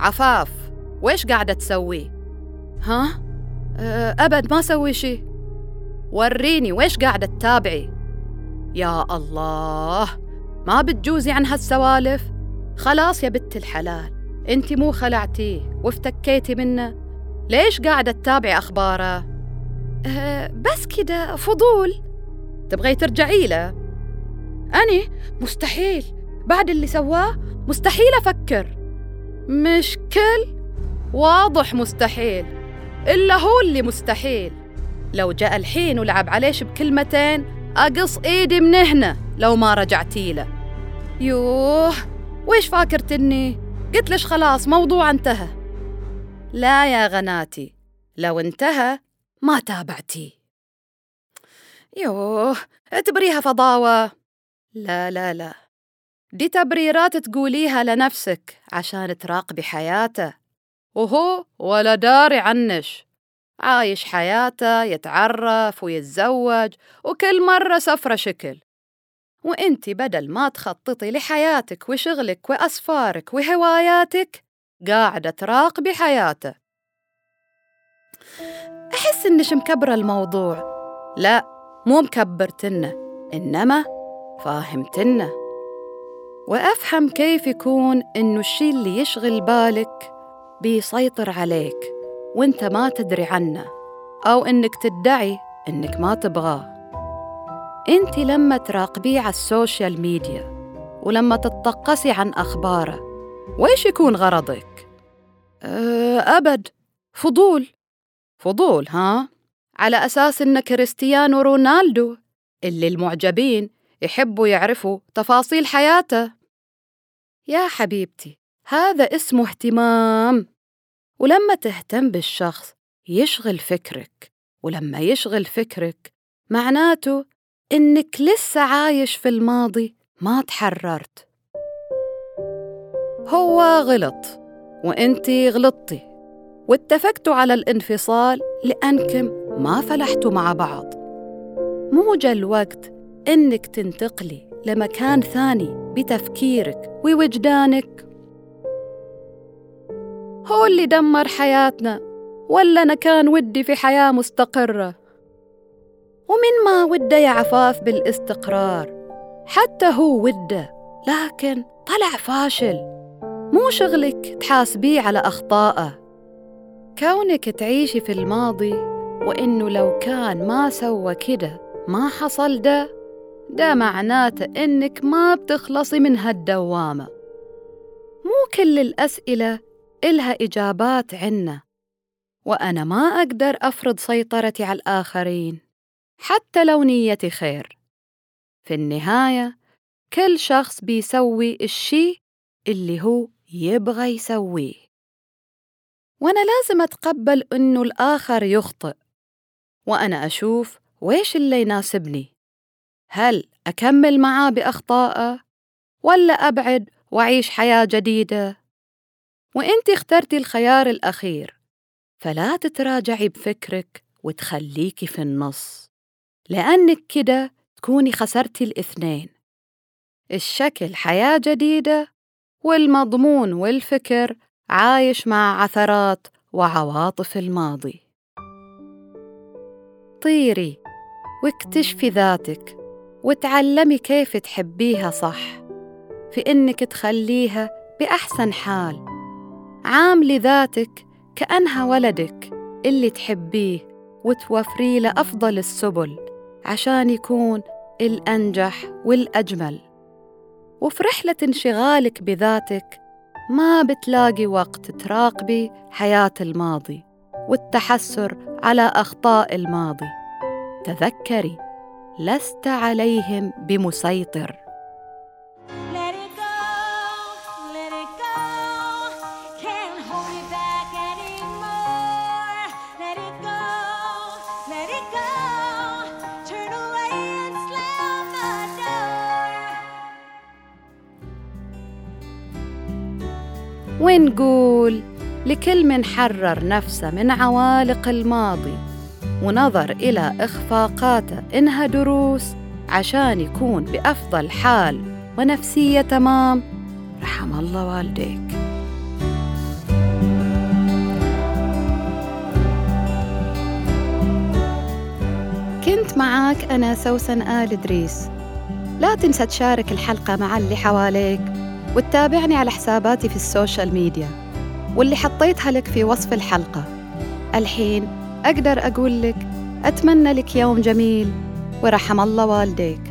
عفاف ويش قاعدة تسوي؟ ها؟ أه أبد ما سوي شي وريني ويش قاعدة تتابعي؟ يا الله ما بتجوزي عن هالسوالف؟ خلاص يا بنت الحلال أنت مو خلعتيه وافتكيتي منه ليش قاعدة تتابعي أخباره؟ أه بس كده فضول تبغي ترجعي له؟ أني مستحيل بعد اللي سواه مستحيل أفكر مشكل؟ واضح مستحيل. إلا هو اللي مستحيل. لو جاء الحين ولعب عليش بكلمتين أقص إيدي من هنا لو ما رجعتي له. يوه ويش فاكرتني؟ قلت لش خلاص موضوع انتهى. لا يا غناتي لو انتهى ما تابعتي. يوه اعتبريها فضاوة. لا لا لا. دي تبريرات تقوليها لنفسك عشان تراقبي حياته. وهو ولا داري عنش عايش حياته يتعرف ويتزوج وكل مرة سفرة شكل. وانتي بدل ما تخططي لحياتك وشغلك وأسفارك وهواياتك قاعدة تراقبي حياته. أحس إنش مكبرة الموضوع. لا مو مكبرتنه إنما فاهمتنه. وأفهم كيف يكون إنه الشي اللي يشغل بالك بيسيطر عليك وإنت ما تدري عنه أو إنك تدعي إنك ما تبغاه إنت لما تراقبيه على ال social media ولما تتطقسي عن أخباره وإيش يكون غرضك؟ أه أبد فضول فضول ها؟ على أساس إن كريستيانو رونالدو اللي المعجبين يحبوا يعرفوا تفاصيل حياته يا حبيبتي هذا اسمه اهتمام. ولما تهتم بالشخص يشغل فكرك ولما يشغل فكرك معناته إنك لسه عايش في الماضي ما تحررت. هو غلط وإنتي غلطتي واتفقتوا على الانفصال لأنكم ما فلحتوا مع بعض. مو جا الوقت إنك تنتقلي لمكان ثاني. بتفكيرك ووجدانك. هو اللي دمر حياتنا ولا أنا كان ودي في حياة مستقرة؟ ومن ما وده يا عفاف بالاستقرار؟ حتى هو وده لكن طلع فاشل. مو شغلك تحاسبيه على أخطائه. كونك تعيشي في الماضي وإنه لو كان ما سوى كده ما حصل ده. ده معناته إنك ما بتخلصي من هالدوامة مو كل الأسئلة إلها إجابات عنا وأنا ما أقدر أفرض سيطرتي على الآخرين حتى لو نيتي خير. في النهاية كل شخص بيسوي الشي اللي هو يبغى يسويه. وأنا لازم أتقبل إنه الآخر يخطئ وأنا أشوف ويش اللي يناسبني. هل أكمل معاه بأخطائه ولا أبعد وأعيش حياة جديدة؟ وإنت اخترتي الخيار الأخير فلا تتراجعي بفكرك وتخليكي في النص لأنك كده تكوني خسرتي الاثنين الشكل حياة جديدة والمضمون والفكر عايش مع عثرات وعواطف الماضي طيري واكتشفي ذاتك وتعلمي كيف تحبيها صح في إنك تخليها بأحسن حال. عاملي ذاتك كأنها ولدك اللي تحبيه وتوفري له أفضل السبل عشان يكون الأنجح والأجمل. وفي رحلة انشغالك بذاتك ما بتلاقي وقت تراقبي حياة الماضي والتحسر على أخطاء الماضي. تذكري. لست عليهم بمسيطر. ونقول لكل من حرر نفسه من عوالق الماضي؟ ونظر إلى إخفاقاته إنها دروس عشان يكون بأفضل حال ونفسية تمام. رحم الله والديك. كنت معاك أنا سوسن آل إدريس. لا تنسى تشارك الحلقة مع اللي حواليك وتتابعني على حساباتي في السوشيال ميديا واللي حطيتها لك في وصف الحلقة. الحين أقدر أقول لك أتمنى لك يوم جميل ورحم الله والديك.